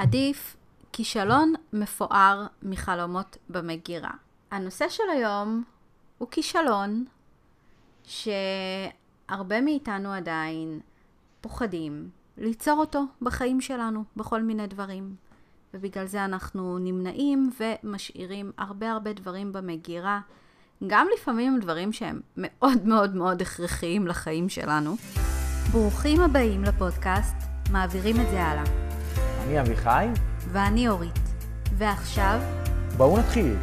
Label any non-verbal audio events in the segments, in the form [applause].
עדיף כישלון מפואר מחלומות במגירה. הנושא של היום הוא כישלון שהרבה מאיתנו עדיין פוחדים ליצור אותו בחיים שלנו, בכל מיני דברים. ובגלל זה אנחנו נמנעים ומשאירים הרבה הרבה דברים במגירה, גם לפעמים דברים שהם מאוד מאוד מאוד הכרחיים לחיים שלנו. ברוכים הבאים לפודקאסט, מעבירים את זה הלאה. אני אביחי. ואני אורית. ועכשיו... בואו נתחיל.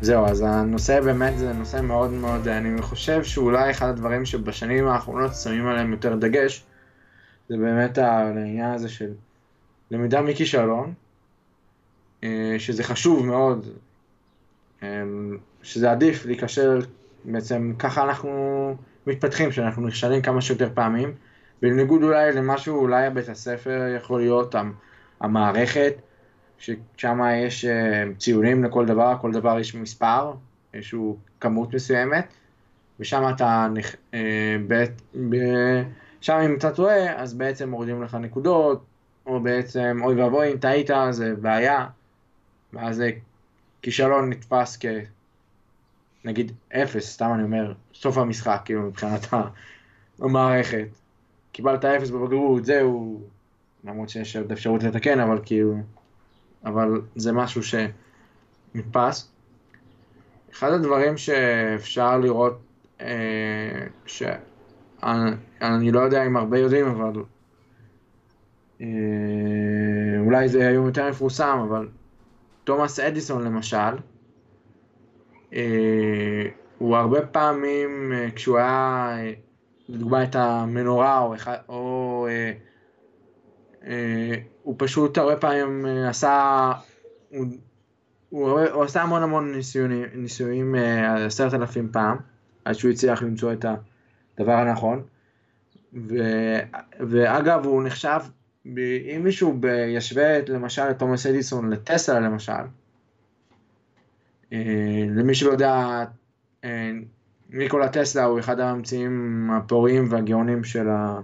זהו, אז הנושא באמת זה נושא מאוד מאוד, אני חושב שאולי אחד הדברים שבשנים האחרונות שמים עליהם יותר דגש, זה באמת העניין הזה של למידה מכישלון, אה, שזה חשוב מאוד, אה, שזה עדיף להיכשל, בעצם ככה אנחנו מתפתחים, שאנחנו נכשלים כמה שיותר פעמים, בניגוד אולי למשהו, אולי בית הספר יכול להיות המערכת, ששם יש אה, ציונים לכל דבר, כל דבר יש מספר, איזושהי כמות מסוימת, ושם אתה, שם אם אתה טועה, אז בעצם מורידים לך נקודות, או בעצם, אוי ואבוי, אם טעית, זה בעיה, ואז כישלון נתפס כ... נגיד אפס, סתם אני אומר, סוף המשחק, כאילו, מבחינת המערכת. קיבלת אפס בבגרות, זהו, למרות שיש עוד אפשרות לתקן, אבל כאילו, אבל זה משהו שנתפס. אחד הדברים שאפשר לראות, אה, שאני לא יודע אם הרבה יודעים, אבל אה, אולי זה היום יותר מפורסם, אבל תומאס אדיסון למשל, אה, הוא הרבה פעמים, אה, כשהוא היה, לדוגמה את המנורה, או, או הוא פשוט הרבה פעמים עשה, הוא, הוא, הוא עשה המון המון ניסויים, ניסויים עשרת אלפים פעם, עד שהוא הצליח למצוא את הדבר הנכון. ו, ואגב, הוא נחשב אם מישהו ישווה למשל את תומאס אדיסון לטסלה למשל, אה, למי שלא יודע, אה, ניקולה טסלה הוא אחד הממציאים הפוריים והגאונים של ה...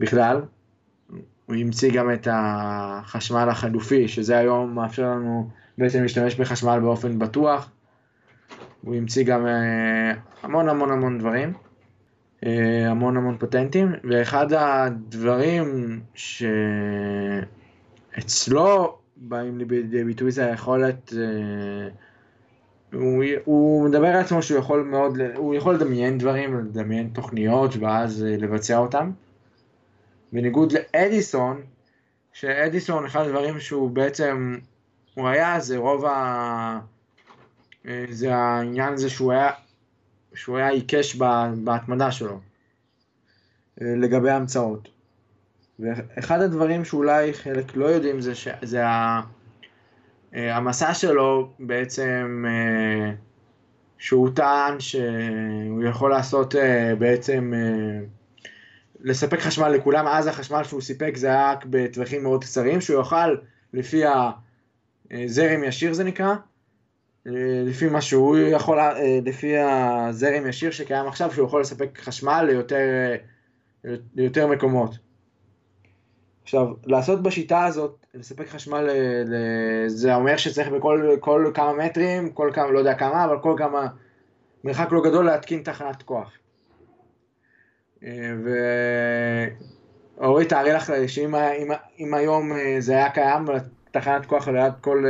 בכלל. הוא המציא גם את החשמל החלופי, שזה היום מאפשר לנו בעצם להשתמש בחשמל באופן בטוח. הוא המציא גם אה, המון המון המון דברים. אה, המון המון פטנטים, ואחד הדברים שאצלו באים לידי ביטוי זה היכולת, אה, הוא, הוא מדבר על עצמו שהוא יכול מאוד, הוא יכול לדמיין דברים, לדמיין תוכניות ואז אה, לבצע אותם. בניגוד לאדיסון, שאדיסון אחד הדברים שהוא בעצם, הוא היה, זה רוב ה... זה העניין הזה שהוא היה שהוא היה עיקש בהתמדה שלו אה, לגבי המצאות. ואחד הדברים שאולי חלק לא יודעים זה, ש... זה ה... אה, המסע שלו בעצם, אה, שהוא טען שהוא יכול לעשות בעצם, לספק חשמל לכולם, אז החשמל שהוא סיפק זה היה רק בטווחים מאוד קצרים, שהוא יוכל לפי הזרם ישיר זה נקרא, אה, לפי מה שהוא יכול, אה, לפי הזרם ישיר שקיים עכשיו, שהוא יכול לספק חשמל ליותר, אה, ליותר מקומות. עכשיו, לעשות בשיטה הזאת, לספק חשמל, זה אומר שצריך בכל כל כמה מטרים, כל כמה, לא יודע כמה, אבל כל כמה, מרחק לא גדול להתקין תחנת כוח. ואורית, תארי לך שאם אם, אם היום זה היה קיים, תחנת כוח ליד כל,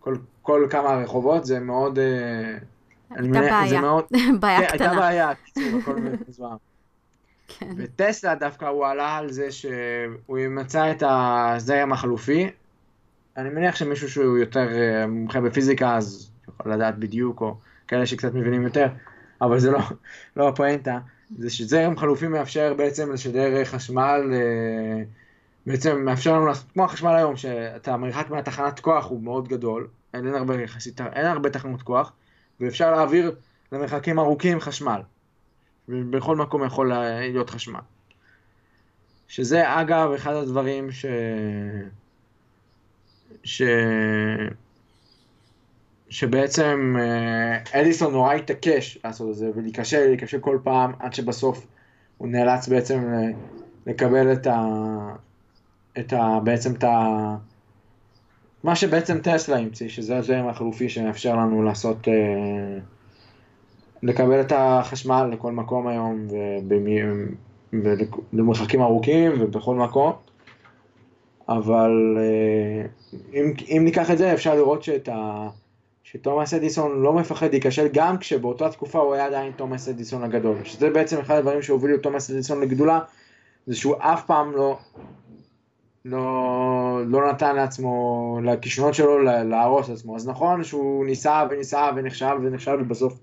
כל כל כמה רחובות, זה מאוד... אה, הייתה בעיה, [laughs] בעיה כן, קטנה. הייתה בעיה, הכל מזמן. כן. וטסלה דווקא הוא עלה על זה שהוא מצא את הזרם החלופי. אני מניח שמישהו שהוא יותר אה, מומחה בפיזיקה, אז יכול לדעת בדיוק, או כאלה שקצת מבינים יותר, אבל זה לא, לא הפואנטה. זה שזרם חלופי מאפשר בעצם לשדר חשמל, אה, בעצם מאפשר לנו לעשות, כמו החשמל היום, שאתה המרחק מהתחנת כוח הוא מאוד גדול, אין, אין הרבה אין הרבה תחנות כוח, ואפשר להעביר למרחקים ארוכים חשמל. ובכל מקום יכול להיות חשמל. שזה אגב אחד הדברים ש... ש... שבעצם אה, אדיסון נורא התעקש לעשות את זה ולהיכשל, להיכשל כל פעם עד שבסוף הוא נאלץ בעצם לקבל את, ה... את ה... בעצם את ה... מה שבעצם טסלה המציא, שזה הזרם החלופי שמאפשר לנו לעשות, אה, לקבל את החשמל לכל מקום היום, ובמרחקים ארוכים ובכל מקום. אבל אה, אם, אם ניקח את זה, אפשר לראות שאת ה... שתומאס אדיסון לא מפחד להיכשל גם כשבאותה תקופה הוא היה עדיין תומאס אדיסון הגדול. שזה בעצם אחד הדברים שהובילו את תומאס אדיסון לגדולה, זה שהוא אף פעם לא, לא, לא נתן לעצמו, לכישרונות שלו להרוס לעצמו. אז נכון שהוא ניסה וניסה ונכשל ונכשל ובסוף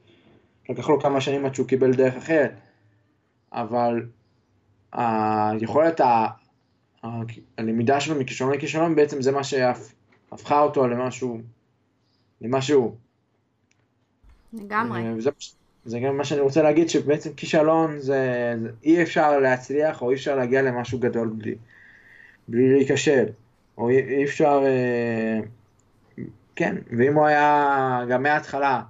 לקח לו כמה שנים עד שהוא קיבל דרך אחרת. אבל היכולת, הלמידה שלו מכישרון לכישרון בעצם זה מה שהפכה אותו למשהו ממה שהוא. לגמרי. אה, וזה, זה גם מה שאני רוצה להגיד, שבעצם כישלון זה, זה אי אפשר להצליח או אי אפשר להגיע למשהו גדול בלי, בלי להיכשל, או אי, אי אפשר, אה, כן, ואם הוא היה גם מההתחלה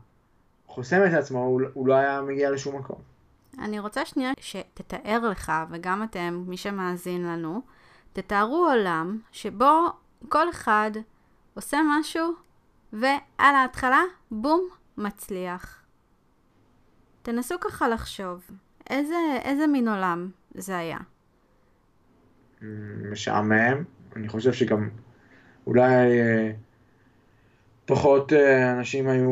חוסם את עצמו, הוא, הוא לא היה מגיע לשום מקום. אני רוצה שנייה שתתאר לך, וגם אתם, מי שמאזין לנו, תתארו עולם שבו כל אחד עושה משהו ועל ההתחלה, בום, מצליח. תנסו ככה לחשוב, איזה, איזה מין עולם זה היה? משעמם, אני חושב שגם אולי אה, פחות אה, אנשים היו...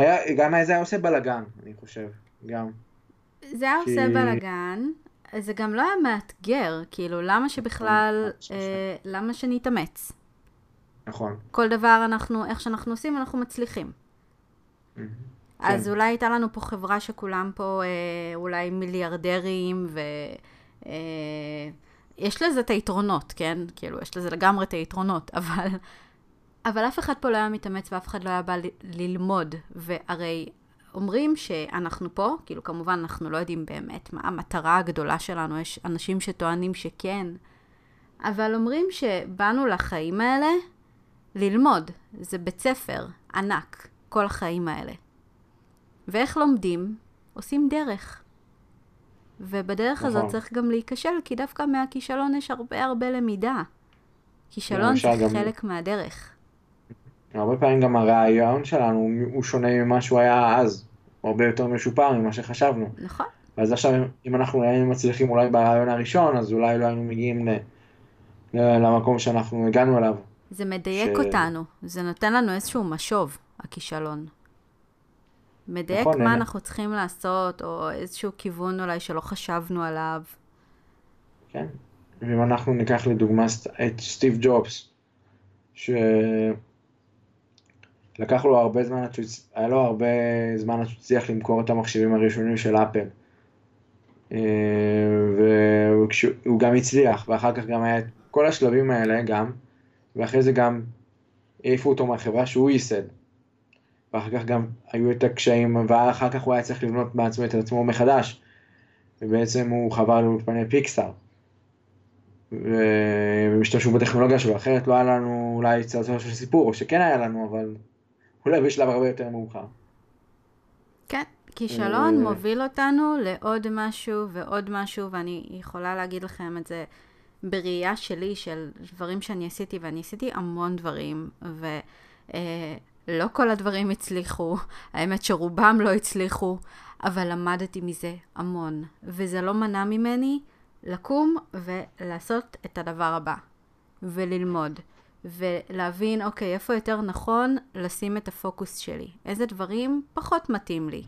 היה, גם זה היה עושה בלאגן, אני חושב, גם. זה היה כי... עושה בלאגן, זה גם לא היה מאתגר, כאילו, למה שבכלל, נכון, אה, למה שנתאמץ? נכון. כל דבר אנחנו, איך שאנחנו עושים, אנחנו מצליחים. Mm-hmm. אז כן. אולי הייתה לנו פה חברה שכולם פה אה, אולי מיליארדרים, ויש אה, לזה את היתרונות, כן? כאילו, יש לזה לגמרי את היתרונות, [laughs] אבל, אבל אף אחד פה לא היה מתאמץ ואף אחד לא היה בא ללמוד, והרי אומרים שאנחנו פה, כאילו כמובן אנחנו לא יודעים באמת מה המטרה הגדולה שלנו, יש אנשים שטוענים שכן, אבל אומרים שבאנו לחיים האלה ללמוד, זה בית ספר ענק, כל החיים האלה. ואיך לומדים? עושים דרך. ובדרך נכון. הזאת צריך גם להיכשל, כי דווקא מהכישלון יש הרבה הרבה למידה. כישלון זה גם... חלק מהדרך. הרבה פעמים גם הרעיון שלנו הוא שונה ממה שהוא היה אז, הוא הרבה יותר משופר ממה שחשבנו. נכון. אז עכשיו אם אנחנו היינו מצליחים אולי ברעיון הראשון, אז אולי לא היינו מגיעים למקום שאנחנו הגענו אליו. זה מדייק ש... אותנו, זה נותן לנו איזשהו משוב, הכישלון. מדייק נכון, מה אין... אנחנו צריכים לעשות, או איזשהו כיוון אולי שלא חשבנו עליו. כן, ואם אנחנו ניקח לדוגמה את סטיב ג'ובס, שלקח לו הרבה זמן, היה לו הרבה זמן עד שהוא הצליח למכור את המחשבים הראשונים של אפל. אה, והוא גם הצליח, ואחר כך גם היה את כל השלבים האלה גם, ואחרי זה גם העיפו אותו מהחברה שהוא ייסד. ואחר כך גם היו את הקשיים, ואחר כך הוא היה צריך לבנות בעצמו את עצמו מחדש. ובעצם הוא חבר לאולפני פיקסטאר. והם השתמשו בטכנולוגיה שלו, אחרת לא היה לנו אולי צעצוע של סיפור, או שכן היה לנו, אבל אולי בשלב הרבה יותר מאוחר. כן, כישלון מוביל אותנו לעוד משהו ועוד משהו, ואני יכולה להגיד לכם את זה בראייה שלי של דברים שאני עשיתי, ואני עשיתי המון דברים, ולא אה, כל הדברים הצליחו, האמת שרובם לא הצליחו, אבל למדתי מזה המון, וזה לא מנע ממני לקום ולעשות את הדבר הבא, וללמוד. ולהבין, אוקיי, איפה יותר נכון לשים את הפוקוס שלי? איזה דברים פחות מתאים לי?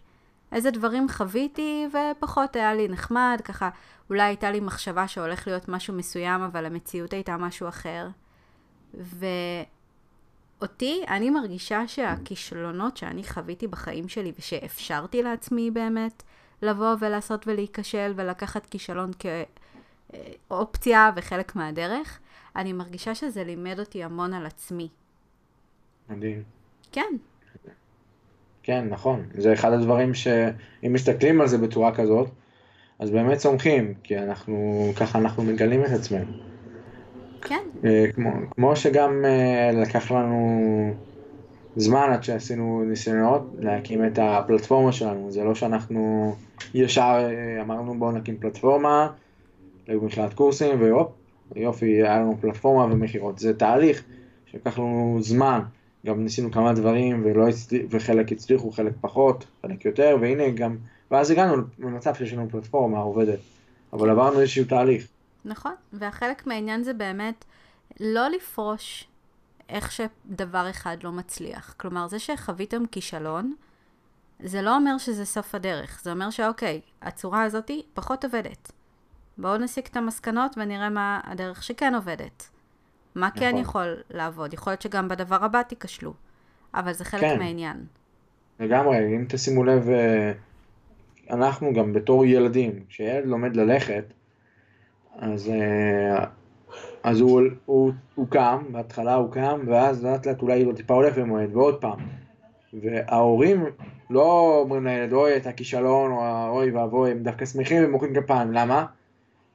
איזה דברים חוויתי ופחות היה לי נחמד, ככה אולי הייתה לי מחשבה שהולך להיות משהו מסוים, אבל המציאות הייתה משהו אחר. ואותי, אני מרגישה שהכישלונות שאני חוויתי בחיים שלי ושאפשרתי לעצמי באמת לבוא ולעשות ולהיכשל ולקחת כישלון כאופציה וחלק מהדרך, אני מרגישה שזה לימד אותי המון על עצמי. מדהים. כן. כן, נכון. זה אחד הדברים שאם מסתכלים על זה בצורה כזאת, אז באמת צומחים, כי אנחנו, ככה אנחנו מגלים את עצמנו. כן. אה, כמו, כמו שגם אה, לקח לנו זמן עד שעשינו ניסיונות להקים את הפלטפורמה שלנו, זה לא שאנחנו ישר אה, אמרנו בואו נקים פלטפורמה, היו מכללת קורסים והופ, יופי, היה לנו פלטפורמה ומכירות. זה תהליך שלקח לנו זמן, גם ניסינו כמה דברים ולא הצליח, וחלק הצליחו, חלק פחות, חלק יותר, והנה גם, ואז הגענו למצב שיש לנו פלטפורמה עובדת, אבל עברנו איזשהו תהליך. נכון, והחלק מהעניין זה באמת לא לפרוש איך שדבר אחד לא מצליח. כלומר, זה שחוויתם כישלון, זה לא אומר שזה סוף הדרך. זה אומר שאוקיי, הצורה הזאתי פחות עובדת. בואו נסיק את המסקנות ונראה מה הדרך שכן עובדת. מה כן נכון. יכול לעבוד? יכול להיות שגם בדבר הבא תיכשלו, אבל זה חלק כן. מהעניין. לגמרי, אם תשימו לב, אה, אנחנו גם בתור ילדים, כשילד לומד ללכת, אז, אה, אז הוא, הוא, הוא קם, בהתחלה הוא קם, ואז לאט לאט אולי הוא טיפה הולך ומועד, ועוד פעם. וההורים לא אומרים לילד, אוי, אתה כישלון, או אוי ואבוי, הם דווקא שמחים ומוחאים כפיים, למה?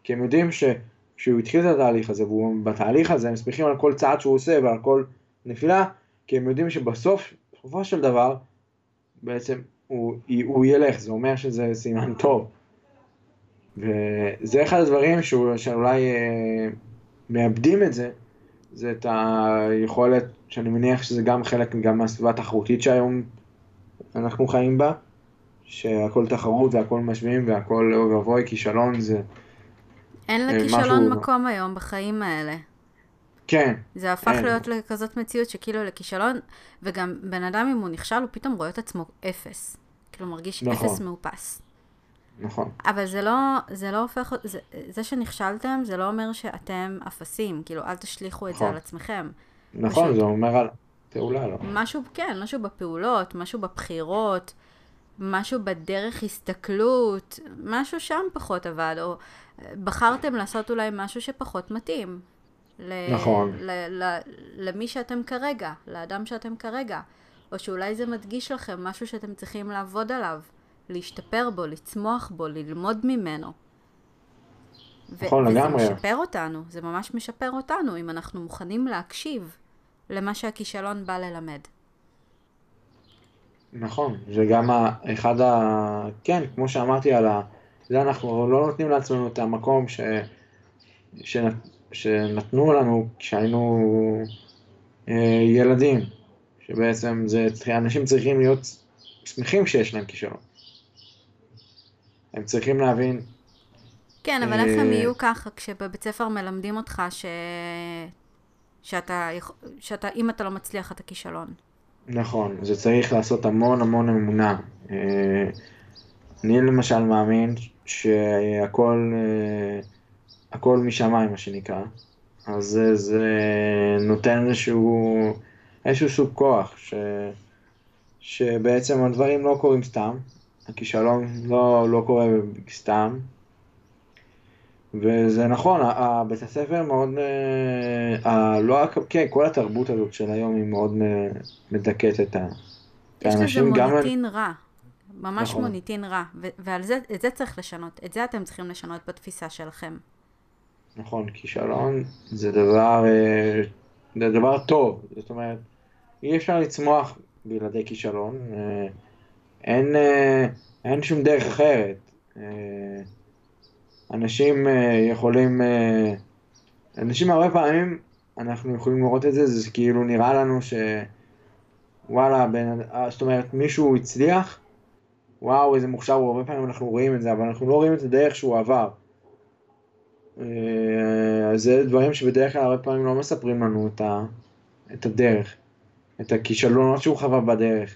כי הם יודעים שכשהוא התחיל את התהליך הזה, והוא בתהליך הזה, הם שמחים על כל צעד שהוא עושה ועל כל נפילה, כי הם יודעים שבסוף, בסופו של דבר, בעצם הוא, הוא ילך, זה אומר שזה סימן [laughs] טוב. וזה אחד הדברים שהוא, שאולי אה, מאבדים את זה, זה את היכולת, שאני מניח שזה גם חלק גם מהסביבה התחרותית שהיום אנחנו חיים בה, שהכל תחרות והכל משווים והכל אוי ואבוי, כישלון זה, אין אה, לכישלון משהו- מקום היום בחיים האלה. כן, זה הפך אין. להיות לכזאת מציאות שכאילו לכישלון, וגם בן אדם אם הוא נכשל, הוא פתאום רואה את עצמו אפס. כאילו מרגיש נכון. אפס מאופס. נכון, אבל זה לא, זה לא הופך, זה, זה שנכשלתם, זה לא אומר שאתם אפסים, כאילו אל תשליכו את זה נכון. על עצמכם. נכון, פשוט- זה אומר על פעולה, לא? משהו, כן, משהו בפעולות, משהו בבחירות, משהו בדרך הסתכלות, משהו שם פחות עבד, או אה, בחרתם לעשות אולי משהו שפחות מתאים. ל- נכון. ל- ל- למי שאתם כרגע, לאדם שאתם כרגע. או שאולי זה מדגיש לכם משהו שאתם צריכים לעבוד עליו, להשתפר בו, לצמוח בו, ללמוד ממנו. ו- נכון, לגמרי. וזה משפר אותנו, זה ממש משפר אותנו, אם אנחנו מוכנים להקשיב למה שהכישלון בא ללמד. נכון, וגם אחד ה... כן, כמו שאמרתי על ה... זה אנחנו לא נותנים לעצמנו את המקום ש... שנת... שנתנו לנו כשהיינו אה, ילדים, שבעצם זה... אנשים צריכים להיות שמחים שיש להם כישלון. הם צריכים להבין, כן, אבל איך הם אה, יהיו ככה כשבבית ספר מלמדים אותך ש... שאתה, שאתה, אם אתה לא מצליח אתה כישלון. נכון, זה צריך לעשות המון המון אמונה. אה, אני למשל מאמין שהכל אה, הכל משמיים, מה שנקרא. אז זה, זה נותן איזשהו, איזשהו סוג כוח, ש, שבעצם הדברים לא קורים סתם, הכישלון לא, לא קורה סתם. וזה נכון, בית הספר מאוד, אה, לא, רק- כן, כל התרבות הזאת של היום היא מאוד אה, מדכאת את ה- את יש לזה האנשים. מוניטין רע. ממש נכון. מוניטין רע. ועל זה, את זה צריך לשנות. את זה אתם צריכים לשנות בתפיסה שלכם. נכון, כישלון זה דבר, אה, זה דבר טוב, זאת אומרת, אי אפשר לצמוח בלעדי כישלון, אין, אין שום דרך אחרת. אנשים אה, יכולים, אה, אנשים הרבה פעמים, אנחנו יכולים לראות את זה, זה כאילו נראה לנו ש... וואלה, בן, אה, זאת אומרת, מישהו הצליח, וואו, איזה מוכשר הוא, הרבה פעמים אנחנו רואים את זה, אבל אנחנו לא רואים את הדרך שהוא עבר. אז זה דברים שבדרך כלל הרבה פעמים לא מספרים לנו את, ה, את הדרך, את הכישלונות שהוא חווה בדרך.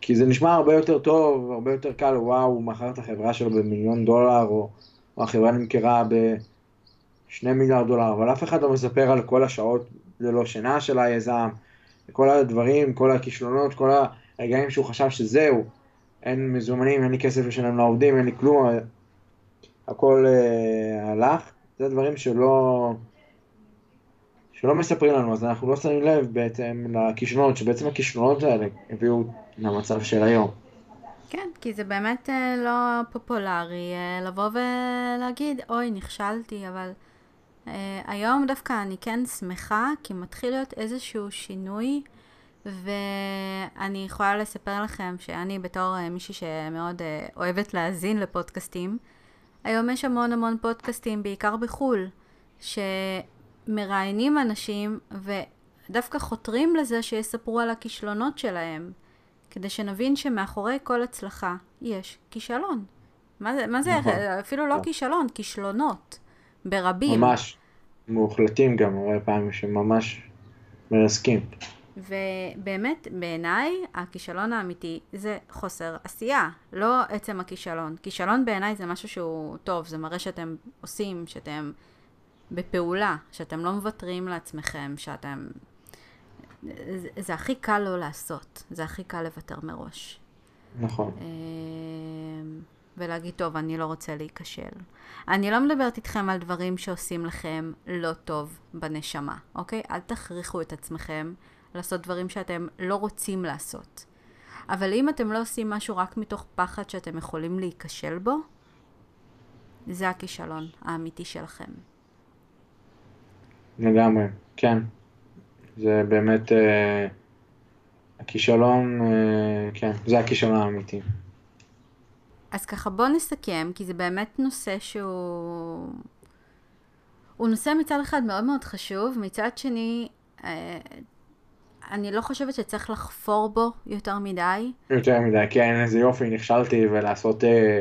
כי זה נשמע הרבה יותר טוב, הרבה יותר קל, וואו, הוא מכר את החברה שלו במיליון דולר, או, או החברה נמכרה בשני מיליארד דולר, אבל אף אחד לא מספר על כל השעות ללא שינה של היזם, כל הדברים, כל הכישלונות, כל הרגעים שהוא חשב שזהו, אין מזומנים, אין לי כסף לשלם לעובדים, אין לי כלום, הכל אה, הלך, זה דברים שלא, שלא מספרים לנו, אז אנחנו לא שמים לב בעצם לכישלונות, שבעצם הכישלונות האלה הביאו למצב של היום. כן, כי זה באמת אה, לא פופולרי אה, לבוא ולהגיד, אוי, נכשלתי, אבל אה, היום דווקא אני כן שמחה, כי מתחיל להיות איזשהו שינוי, ואני יכולה לספר לכם שאני בתור מישהי שמאוד אוהבת להאזין לפודקאסטים, היום יש המון המון פודקאסטים, בעיקר בחו"ל, שמראיינים אנשים ודווקא חותרים לזה שיספרו על הכישלונות שלהם, כדי שנבין שמאחורי כל הצלחה יש כישלון. מה זה, מה זה נכון. אפילו לא כן. כישלון, כישלונות. ברבים. ממש מוחלטים גם הרבה פעמים שממש מרסקים. ובאמת, בעיניי, הכישלון האמיתי זה חוסר עשייה, לא עצם הכישלון. כישלון בעיניי זה משהו שהוא טוב, זה מראה שאתם עושים, שאתם בפעולה, שאתם לא מוותרים לעצמכם, שאתם... זה, זה הכי קל לא לעשות, זה הכי קל לוותר מראש. נכון. אמ, ולהגיד, טוב, אני לא רוצה להיכשל. אני לא מדברת איתכם על דברים שעושים לכם לא טוב בנשמה, אוקיי? אל תכריחו את עצמכם לעשות דברים שאתם לא רוצים לעשות. אבל אם אתם לא עושים משהו רק מתוך פחד שאתם יכולים להיכשל בו, זה הכישלון האמיתי שלכם. לגמרי, כן. זה באמת אה, הכישלון, אה, כן, זה הכישלון האמיתי. אז ככה בואו נסכם, כי זה באמת נושא שהוא... הוא נושא מצד אחד מאוד מאוד חשוב, מצד שני, אה, אני לא חושבת שצריך לחפור בו יותר מדי. יותר מדי, כן, איזה יופי, נכשלתי, ולעשות אה,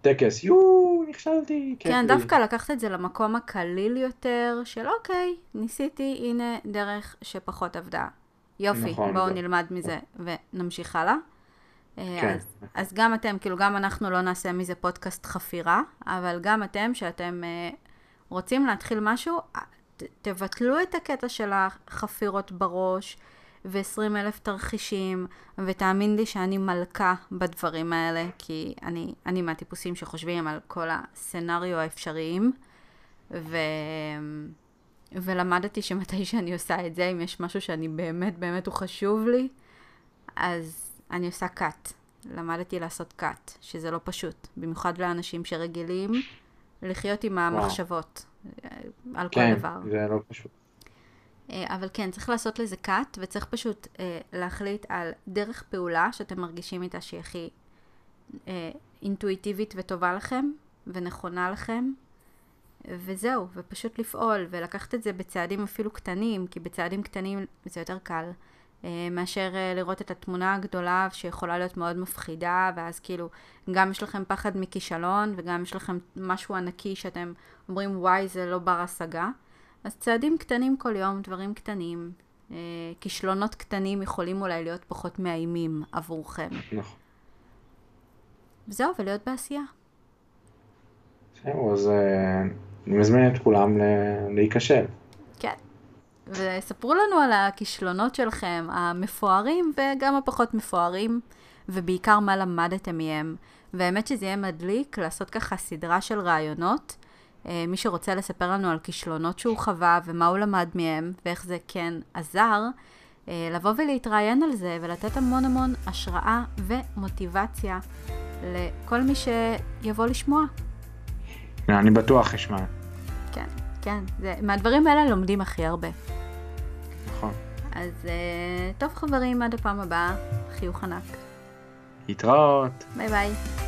טקס, יואו, נכשלתי. כיף כן, לי. דווקא לקחת את זה למקום הקליל יותר, של אוקיי, ניסיתי, הנה דרך שפחות עבדה. יופי, נכון, בואו זה- נלמד מזה ונמשיך הלאה. אה, כן. אז, אז גם אתם, כאילו גם אנחנו לא נעשה מזה פודקאסט חפירה, אבל גם אתם, שאתם אה, רוצים להתחיל משהו, ת, תבטלו את הקטע של החפירות בראש ו-20 אלף תרחישים, ותאמין לי שאני מלכה בדברים האלה, כי אני, אני מהטיפוסים שחושבים על כל הסצנריו האפשריים, ו... ולמדתי שמתי שאני עושה את זה, אם יש משהו שאני באמת באמת הוא חשוב לי, אז אני עושה cut. למדתי לעשות cut, שזה לא פשוט, במיוחד לאנשים שרגילים לחיות עם המחשבות אה, על כל כן, דבר. זה לא פשוט. אה, אבל כן, צריך לעשות לזה cut, וצריך פשוט אה, להחליט על דרך פעולה שאתם מרגישים איתה שהיא הכי אה, אינטואיטיבית וטובה לכם, ונכונה לכם, וזהו, ופשוט לפעול, ולקחת את זה בצעדים אפילו קטנים, כי בצעדים קטנים זה יותר קל, מאשר לראות את התמונה הגדולה שיכולה להיות מאוד מפחידה, ואז כאילו, גם יש לכם פחד מכישלון, וגם יש לכם משהו ענקי שאתם אומרים, וואי, זה לא בר השגה. אז צעדים קטנים כל יום, דברים קטנים, אה, כישלונות קטנים יכולים אולי להיות פחות מאיימים עבורכם. נכון. זהו, ולהיות בעשייה. זהו, אז אה, אני מזמין את כולם ל- להיכשל. כן. וספרו לנו על הכישלונות שלכם, המפוארים וגם הפחות מפוארים, ובעיקר מה למדתם מהם. והאמת שזה יהיה מדליק לעשות ככה סדרה של רעיונות. אה, מי שרוצה לספר לנו על כישלונות שהוא חווה ומה הוא למד מהם ואיך זה כן עזר, אה, לבוא ולהתראיין על זה ולתת המון המון השראה ומוטיבציה לכל מי שיבוא לשמוע. אני בטוח אשמע, כן, כן. זה, מהדברים האלה לומדים הכי הרבה. נכון. אז אה, טוב חברים, עד הפעם הבאה, חיוך ענק. להתראות. ביי ביי.